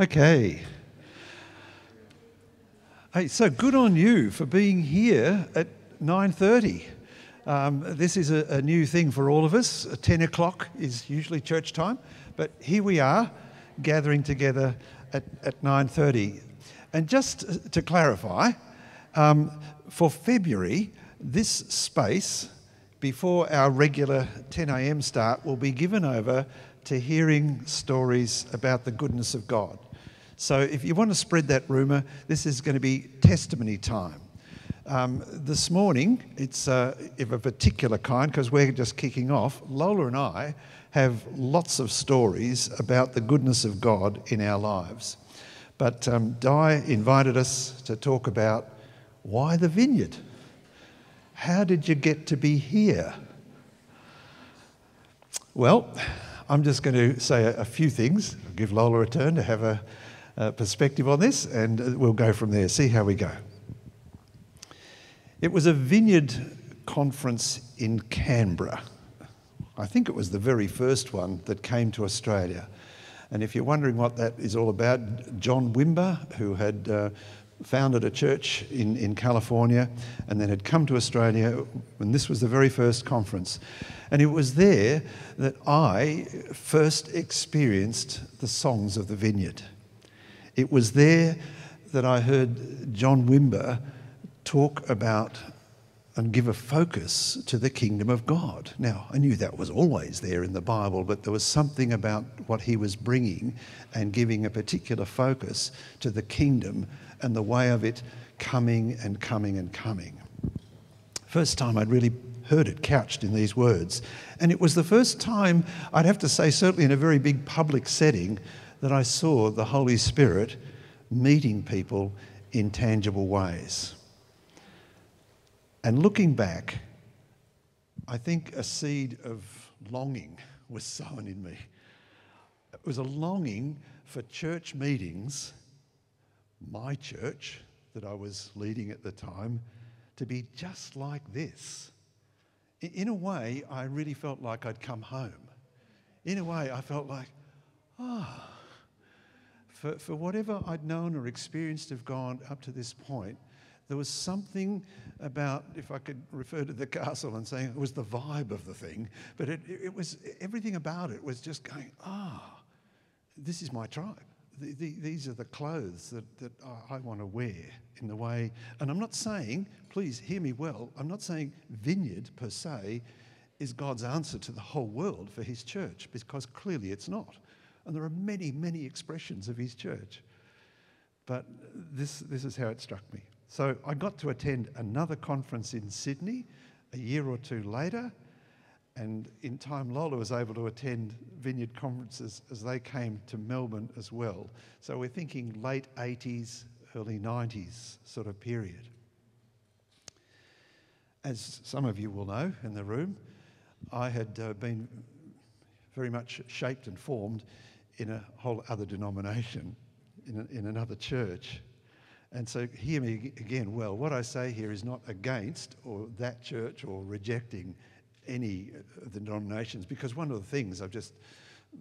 Okay. Hey, so good on you for being here at 9:30. Um, this is a, a, new thing for all of us. 10 o'clock is usually church time, but here we are, gathering together at, at 9:30. And just to clarify, um, for February, this space before our regular 10 a.m. start will be given over to hearing stories about the goodness of God. So if you want to spread that rumour, this is going to be testimony time. Um, this morning, it's uh, of a particular kind because we're just kicking off. Lola and I have lots of stories about the goodness of God in our lives. But um, Di invited us to talk about why the vineyard? How did you get to be here? Well, I'm just going to say a, a few things, I'll give Lola a turn to have a, a perspective on this, and uh, we'll go from there, see how we go. It was a vineyard conference in Canberra. I think it was the very first one that came to Australia. And if you're wondering what that is all about, John Wimber, who had uh, founded a church in, in California and then had come to Australia, and this was the very first conference. And it was there that I first experienced the songs of the vineyard. It was there that I heard John Wimber talk about and give a focus to the kingdom of God. Now, I knew that was always there in the Bible, but there was something about what he was bringing and giving a particular focus to the kingdom and the way of it coming and coming and coming. First time I'd really heard it couched in these words. And it was the first time, I'd have to say, certainly in a very big public setting, that I saw the Holy Spirit meeting people in tangible ways. And looking back, I think a seed of longing was sown in me. It was a longing for church meetings, my church that I was leading at the time, to be just like this. In a way, I really felt like I'd come home. In a way, I felt like, ah, oh, for, for whatever I'd known or experienced of God up to this point, there was something about, if I could refer to the castle and saying it was the vibe of the thing, but it, it was everything about it was just going, ah, oh, this is my tribe. The, the, these are the clothes that, that I want to wear in the way. And I'm not saying, please hear me well, I'm not saying vineyard per se is God's answer to the whole world for his church, because clearly it's not. And there are many, many expressions of his church. But this, this is how it struck me. So I got to attend another conference in Sydney a year or two later, and in time Lola was able to attend vineyard conferences as they came to Melbourne as well. So we're thinking late 80s, early 90s sort of period. As some of you will know in the room, I had uh, been very much shaped and formed in a whole other denomination, in, a, in another church. And so, hear me again well. What I say here is not against or that church or rejecting any of the denominations, because one of the things I've just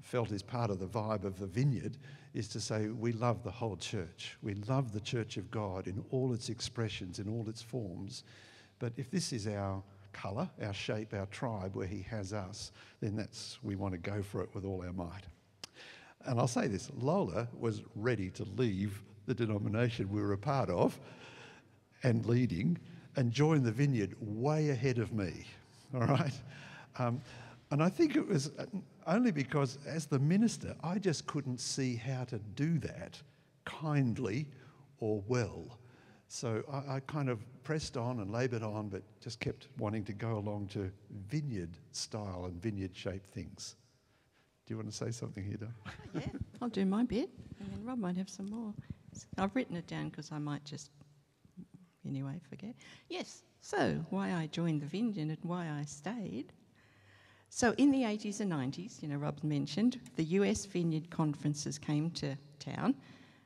felt is part of the vibe of the vineyard is to say we love the whole church. We love the church of God in all its expressions, in all its forms. But if this is our colour, our shape, our tribe where He has us, then that's we want to go for it with all our might. And I'll say this Lola was ready to leave the denomination we were a part of and leading and join the vineyard way ahead of me. All right? Um, and I think it was only because, as the minister, I just couldn't see how to do that kindly or well. So I, I kind of pressed on and laboured on, but just kept wanting to go along to vineyard style and vineyard shaped things. Do you want to say something here, Dale? Oh, yeah, I'll do my bit, and then Rob might have some more. I've written it down because I might just, anyway, forget. Yes, so why I joined the Vineyard and why I stayed. So in the 80s and 90s, you know, Rob mentioned, the US Vineyard conferences came to town,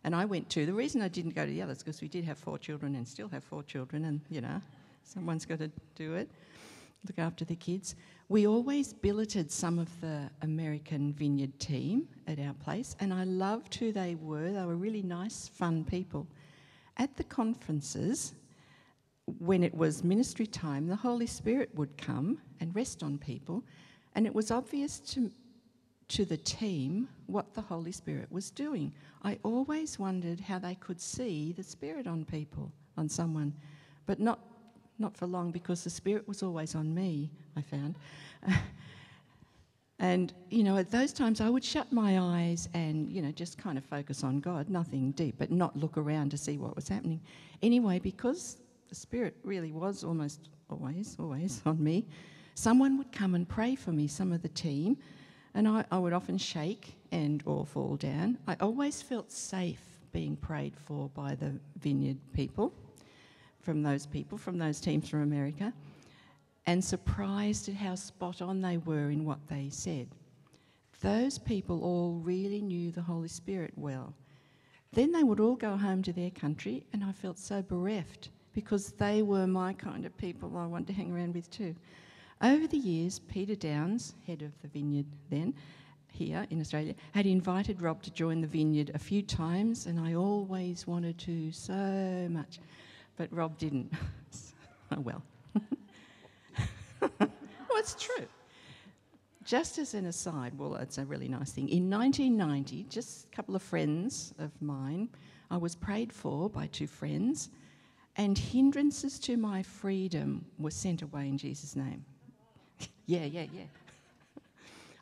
and I went to. The reason I didn't go to the others because we did have four children and still have four children, and, you know, someone's got to do it. look after the kids. We always billeted some of the American vineyard team at our place, and I loved who they were. They were really nice, fun people. At the conferences, when it was ministry time, the Holy Spirit would come and rest on people, and it was obvious to, to the team what the Holy Spirit was doing. I always wondered how they could see the Spirit on people, on someone, but not, not for long because the Spirit was always on me, I found. and, you know, at those times I would shut my eyes and, you know, just kind of focus on God, nothing deep, but not look around to see what was happening. Anyway, because the Spirit really was almost always, always on me, someone would come and pray for me, some of the team, and I, I would often shake and or fall down. I always felt safe being prayed for by the vineyard people, from those people, from those teams from America, and surprised at how spot on they were in what they said. Those people all really knew the Holy Spirit well. Then they would all go home to their country, and I felt so bereft because they were my kind of people I wanted to hang around with too. Over the years, Peter Downs, head of the vineyard then, here in Australia, had invited Rob to join the vineyard a few times, and I always wanted to so much, but Rob didn't. oh well. well, it's true. Just as an aside, well, it's a really nice thing. In 1990, just a couple of friends of mine, I was prayed for by two friends and hindrances to my freedom were sent away in Jesus' name. yeah, yeah, yeah.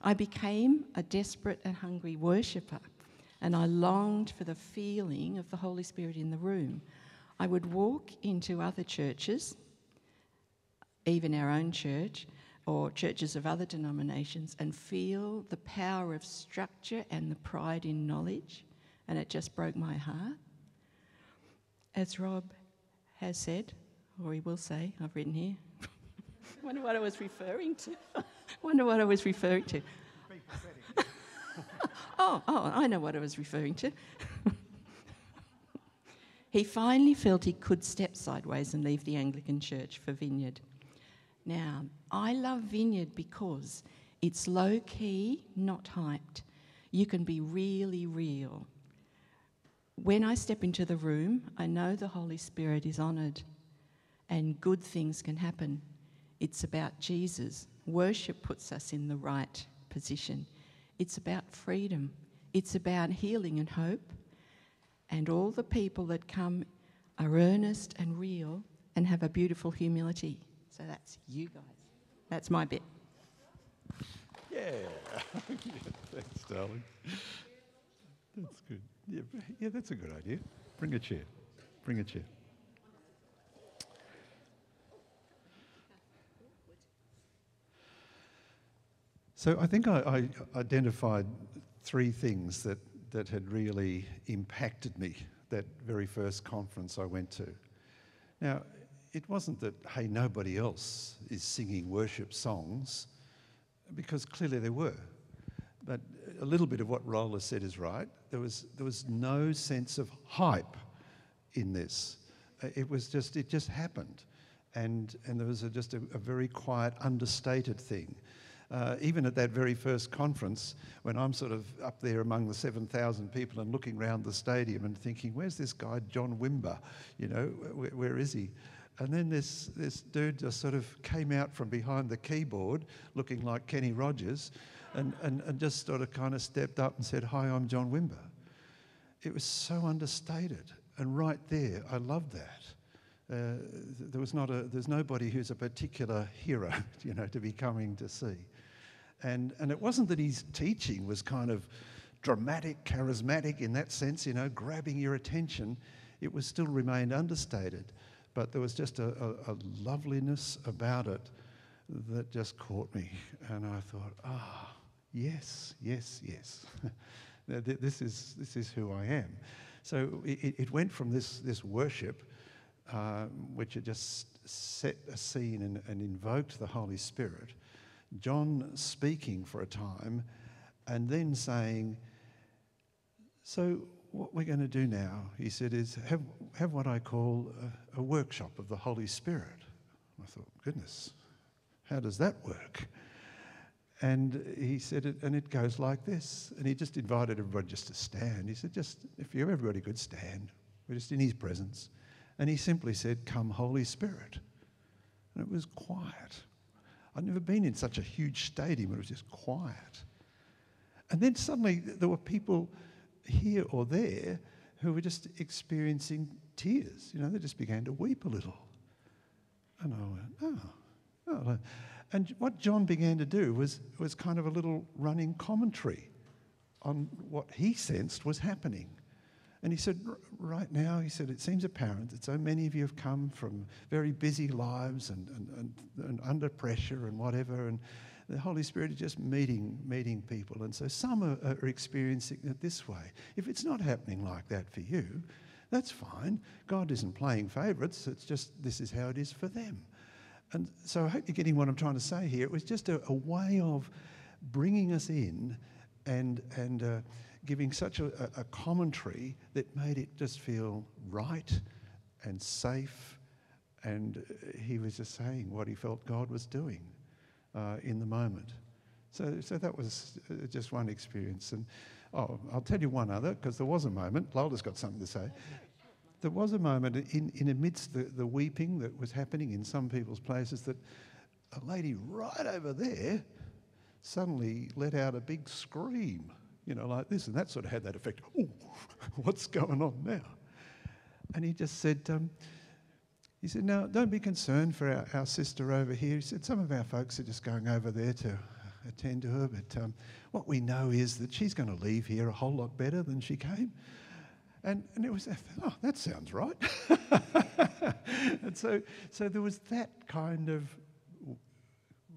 I became a desperate and hungry worshipper, and I longed for the feeling of the Holy Spirit in the room. I would walk into other churches, even our own church, or churches of other denominations, and feel the power of structure and the pride in knowledge, and it just broke my heart. As Rob has said, or he will say, I've written here. Wonder what I was referring to. Wonder what I was referring to. oh, oh, I know what I was referring to. he finally felt he could step sideways and leave the Anglican Church for Vineyard. Now, I love Vineyard because it's low key, not hyped. You can be really real when I step into the room, I know the Holy Spirit is honoured and good things can happen. It's about Jesus. Worship puts us in the right position. It's about freedom. It's about healing and hope. And all the people that come are earnest and real and have a beautiful humility. So that's you guys. That's my bit. Yeah. Thanks, darling. That's good. Yeah, yeah, that's a good idea. Bring a chair. Bring a chair. So I think I, I, identified three things that, that had really impacted me that very first conference I went to. Now, it wasn't that, hey, nobody else is singing worship songs, because clearly there were. But a little bit of what Lola said is right. There was, there was no sense of hype in this. Uh, it was just, it just happened. And, and there was a, just a, a, very quiet, understated thing. Uh, even at that very first conference, when I'm sort of up there among the 7,000 people and looking around the stadium and thinking, where's this guy, John Wimber? You know, where, where is he? And then this, this dude just sort of came out from behind the keyboard looking like Kenny Rogers and, and, and just sort of kind of stepped up and said, Hi, I'm John Wimber. It was so understated. And right there, I love that. Uh, there was not a, there's nobody who's a particular hero, you know, to be coming to see. And, and it wasn't that his teaching was kind of dramatic, charismatic in that sense, you know, grabbing your attention. It was still remained understated. But there was just a, a, a loveliness about it that just caught me. And I thought, ah, yes, yes, yes. this, is, this is who I am. So it, it went from this, this worship, uh, which had just set a scene and, and invoked the Holy Spirit, John speaking for a time, and then saying, So, what we're going to do now, he said, is have, have what I call a, a workshop of the Holy Spirit. I thought, goodness, How does that work? And he said, it, and it goes like this. And he just invited everybody just to stand. He said, just, if you everybody could stand, we're just in his presence. And he simply said, Come, Holy Spirit. And it was quiet. I'd never been in such a huge stadium, it was just quiet. And then suddenly there were people here or there who were just experiencing tears. You know, they just began to weep a little. And I went, oh, oh. And what John began to do was, was kind of a little running commentary on what he sensed was happening. And he said, right now, he said, it seems apparent that so many of you have come from very busy lives and, and, and, and under pressure and whatever. And the Holy Spirit is just meeting, meeting people. And so some are, are experiencing it this way. If it's not happening like that for you, that's fine. God isn't playing favourites. It's just this is how it is for them. And so I hope you're getting what I'm trying to say here. It was just a, a way of bringing us in and, and uh, giving such a, a, commentary that made it just feel right and safe. And uh, he was just saying what he felt God was doing uh, in the moment. So, so that was uh, just one experience. And oh, I'll tell you one other, because there was a moment. Lola's got something to say. There was a moment in, in amidst the, the weeping that was happening in some people's places that a lady right over there suddenly let out a big scream you know, like this. And that sort of had that effect. Oh, what's going on now? And he just said, um, he said, now don't be concerned for our, our, sister over here. He said, some of our folks are just going over there to attend to her, but um, what we know is that she's going to leave here a whole lot better than she came. And, and it was, oh, that sounds right. and so, so there was that kind of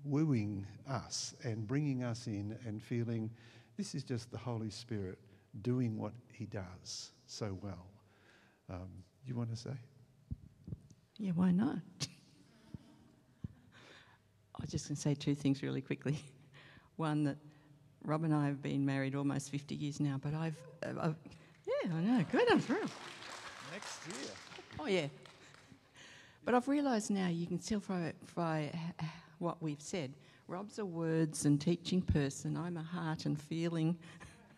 wooing us and bringing us in and feeling this is just the Holy Spirit doing what he does so well. Um, you want to say? Yeah, why not? I was just going to say two things really quickly. One, that Rob and I have been married almost 50 years now, but I've, I've yeah, I know, good, I'm through. Next year. Oh, yeah. But I've realised now you can tell by, by what we've said Rob's a words and teaching person. I'm a heart and feeling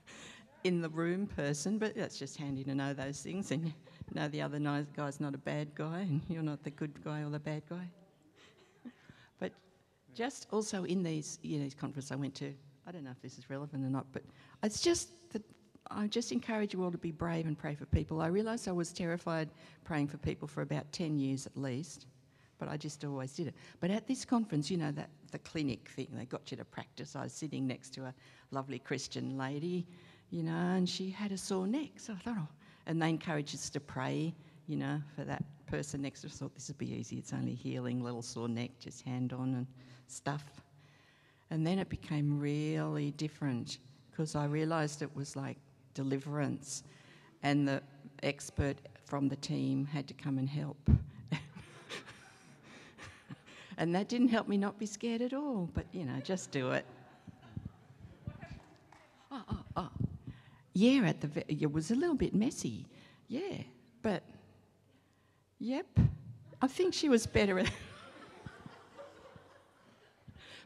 in the room person, but that's just handy to know those things and know the other nice guy's not a bad guy and you're not the good guy or the bad guy. but just also in these, you know, these conferences I went to, I don't know if this is relevant or not, but it's just that I just encourage you all to be brave and pray for people. I realised I was terrified praying for people for about 10 years at least but I just always did it. But at this conference, you know, that the clinic thing, they got you to practice. I was sitting next to a lovely Christian lady, you know, and she had a sore neck. So I thought, oh, and they encouraged us to pray, you know, for that person next to us. I thought this would be easy. It's only healing, little sore neck, just hand on and stuff. And then it became really different because I realised it was like deliverance, and the expert from the team had to come and help. And that didn't help me not be scared at all, but you know, just do it. Oh, oh, oh. Yeah, at the it was a little bit messy. Yeah, but yep, I think she was better at.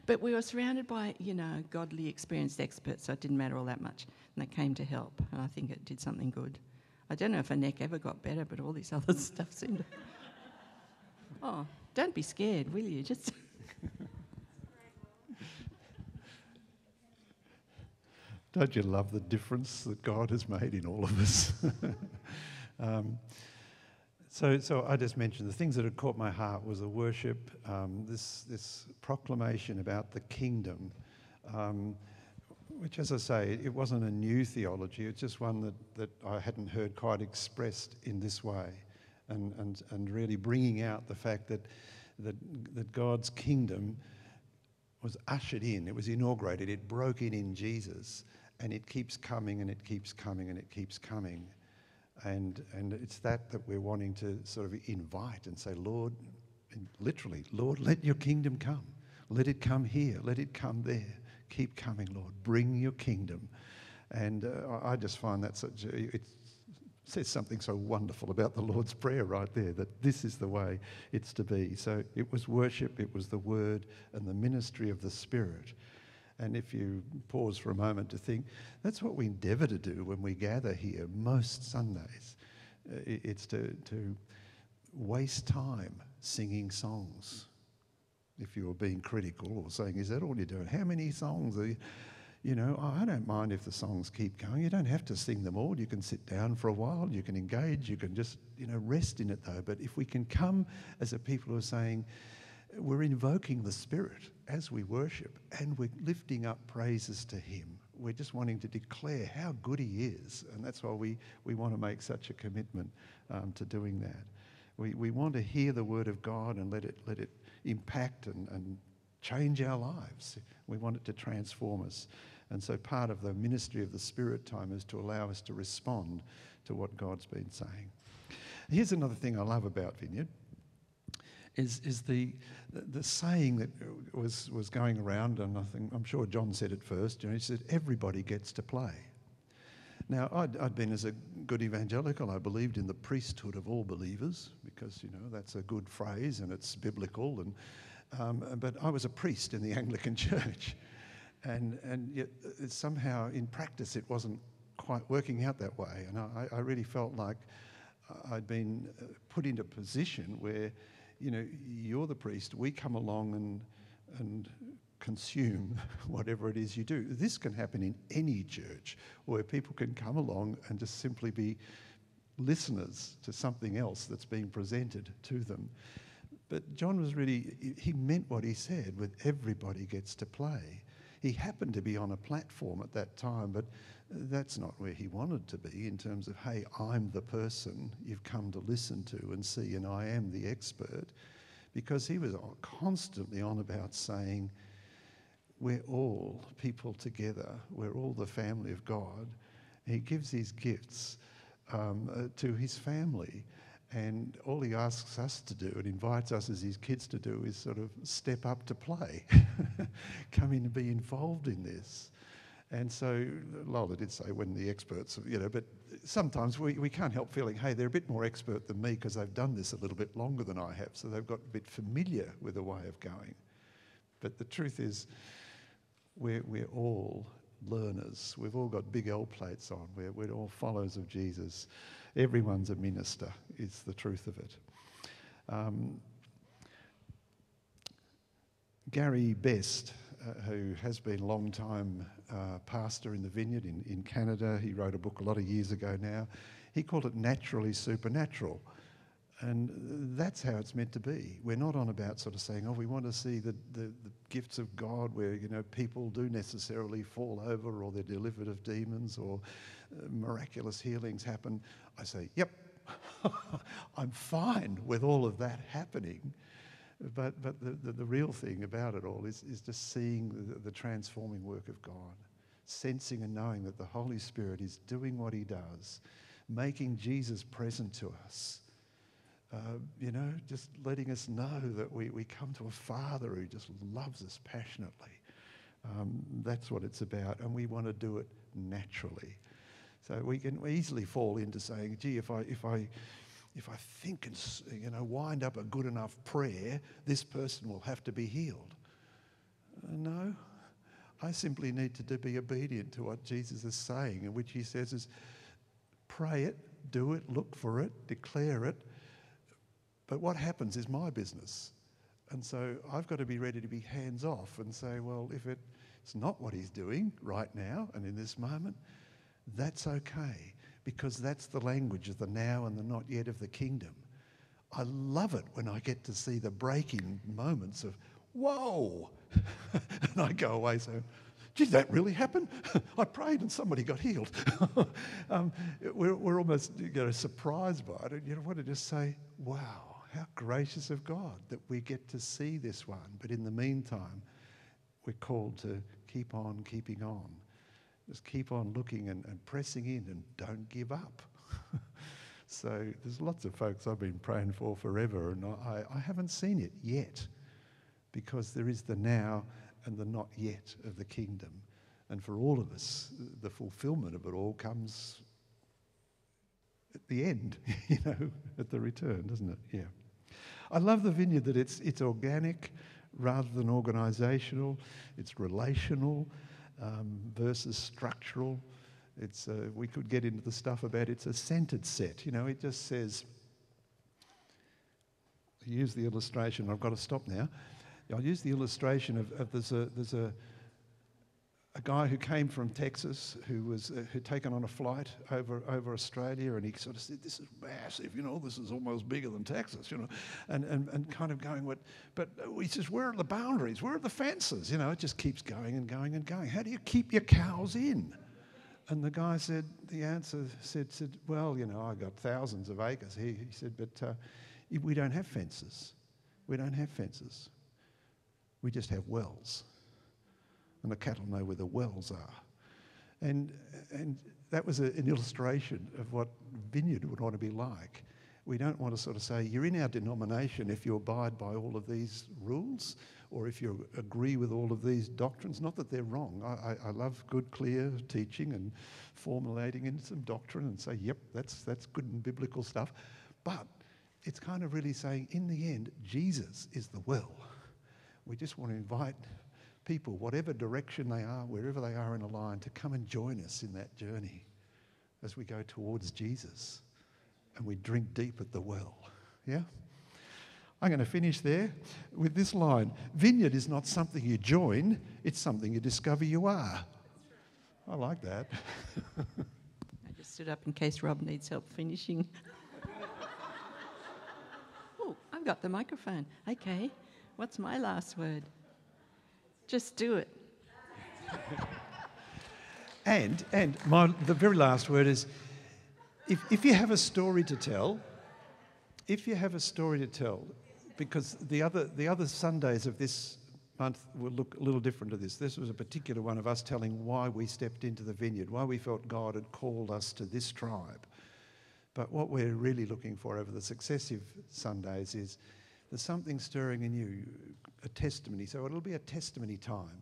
But we were surrounded by, you know, godly, experienced experts, so it didn't matter all that much. And they came to help, and I think it did something good. I don't know if her neck ever got better, but all this other stuff seemed to. Oh, don't be scared, will you? Just. Don't you love the difference that God has made in all of us? um, so, so I just mentioned the things that had caught my heart was the worship, um, this, this proclamation about the kingdom, um, which, as I say, it wasn't a new theology. It's just one that, that I hadn't heard quite expressed in this way and, and, and really bringing out the fact that, that, that God's kingdom was ushered in, it was inaugurated, it broke in in Jesus, and it keeps coming and it keeps coming and it keeps coming. And, and it's that that we're wanting to sort of invite and say, Lord, literally, Lord, let your kingdom come. Let it come here. Let it come there. Keep coming, Lord. Bring your kingdom. And uh, I just find that such a, it's says something so wonderful about the Lord's Prayer right there that this is the way it's to be. So it was worship, it was the word, and the ministry of the Spirit. And if you pause for a moment to think, that's what we endeavour to do when we gather here most Sundays. Uh, it's to, to waste time singing songs. If you were being critical or saying, is that all you're doing? How many songs are you? You know, I don't mind if the songs keep going. You don't have to sing them all. You can sit down for a while. You can engage. You can just, you know, rest in it though. But if we can come as a people who are saying, we're invoking the Spirit as we worship and we're lifting up praises to Him. We're just wanting to declare how good He is. And that's why we, we want to make such a commitment um, to doing that. We, we want to hear the Word of God and let it, let it impact and, and change our lives. We want it to transform us. And so part of the ministry of the Spirit time is to allow us to respond to what God's been saying. Here's another thing I love about Vineyard. Is, is the, the saying that was, was going around, and I think, I'm sure John said it first, you know, he said, everybody gets to play. Now, I'd, I'd, been as a good evangelical, I believed in the priesthood of all believers because, you know, that's a good phrase and it's biblical. And, um, but I was a priest in the Anglican Church. And, and yet, uh, somehow in practice, it wasn't quite working out that way. And I, I really felt like I'd been uh, put into a position where, you know, you're the priest, we come along and, and consume whatever it is you do. This can happen in any church where people can come along and just simply be listeners to something else that's being presented to them. But John was really, he meant what he said with everybody gets to play. He happened to be on a platform at that time, but that's not where he wanted to be in terms of, hey, I'm the person you've come to listen to and see, and I am the expert. Because he was constantly on about saying, we're all people together, we're all the family of God. He gives his gifts um, uh, to his family. And all he asks us to do and invites us as his kids to do is sort of step up to play, come in and be involved in this. And so Lola did say when the experts, you know, but sometimes we, we can't help feeling, hey, they're a bit more expert than me because they've done this a little bit longer than I have. So they've got a bit familiar with the way of going. But the truth is, we're, we're all learners. We've all got big L plates on. We're, we're all followers of Jesus. Everyone's a minister, is the truth of it. Um, Gary Best, uh, who has been a long time uh, pastor in the vineyard in, in Canada, he wrote a book a lot of years ago now. He called it Naturally Supernatural. And that's how it's meant to be. We're not on about sort of saying, oh, we want to see the, the, the, gifts of God where, you know, people do necessarily fall over or they're delivered of demons or uh, miraculous healings happen. I say, yep, I'm fine with all of that happening. But, but the, the, the, real thing about it all is, is just seeing the, the transforming work of God, sensing and knowing that the Holy Spirit is doing what he does, making Jesus present to us uh, you know, just letting us know that we, we come to a Father who just loves us passionately. Um, that's what it's about, and we want to do it naturally. So we can easily fall into saying, gee, if I, if I, if I think and you know, wind up a good enough prayer, this person will have to be healed. Uh, no, I simply need to, be obedient to what Jesus is saying, in which he says is, pray it, do it, look for it, declare it, but what happens is my business. And so I've got to be ready to be hands off and say, well, if it's not what he's doing right now and in this moment, that's okay because that's the language of the now and the not yet of the kingdom. I love it when I get to see the breaking moments of, whoa! and I go away saying, Did that really happen? I prayed and somebody got healed. um, we're, we're almost you know, surprised by it. You know, want to just say, wow how gracious of God that we get to see this one. But in the meantime, we're called to keep on keeping on. Just keep on looking and, and pressing in and don't give up. so there's lots of folks I've been praying for forever, and I, I haven't seen it yet because there is the now and the not yet of the kingdom. And for all of us, the fulfillment of it all comes at the end, you know, at the return, doesn't it? Yeah. I love the vineyard that it's, it's organic rather than organisational, it's relational um, versus structural. It's, uh, we could get into the stuff about it's a centered set. You know, it just says, use the illustration, I've got to stop now. I'll use the illustration of, of there's a, there's a, a guy who came from Texas who was uh, who'd taken on a flight over over Australia, and he sort of said, "This is massive, you know. This is almost bigger than Texas, you know," and and, and kind of going, "What?" But he says, "Where are the boundaries? Where are the fences?" You know, it just keeps going and going and going. How do you keep your cows in? And the guy said, the answer said, said "Well, you know, I got thousands of acres." He, he said, "But uh, we don't have fences. We don't have fences. We just have wells." And the cattle know where the wells are. And, and that was a, an illustration of what vineyard would want to be like. We don't want to sort of say, you're in our denomination if you abide by all of these rules or if you agree with all of these doctrines. Not that they're wrong. I, I, I love good, clear teaching and formulating in some doctrine and say, yep, that's, that's good and biblical stuff. But it's kind of really saying, in the end, Jesus is the well. We just want to invite people, whatever direction they are, wherever they are in a line, to come and join us in that journey as we go towards Jesus and we drink deep at the well. Yeah? I'm going to finish there with this line Vineyard is not something you join, it's something you discover you are. I like that. I just stood up in case Rob needs help finishing. oh, I've got the microphone. Okay, what's my last word? Just do it. and and my, the very last word is if, if you have a story to tell, if you have a story to tell, because the other, the other Sundays of this month will look a little different to this. This was a particular one of us telling why we stepped into the vineyard, why we felt God had called us to this tribe. But what we're really looking for over the successive Sundays is there's something stirring in you, a testimony. So it'll be a testimony time.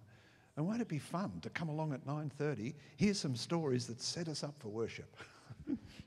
And won't it be fun to come along at 9:30, hear some stories that set us up for worship?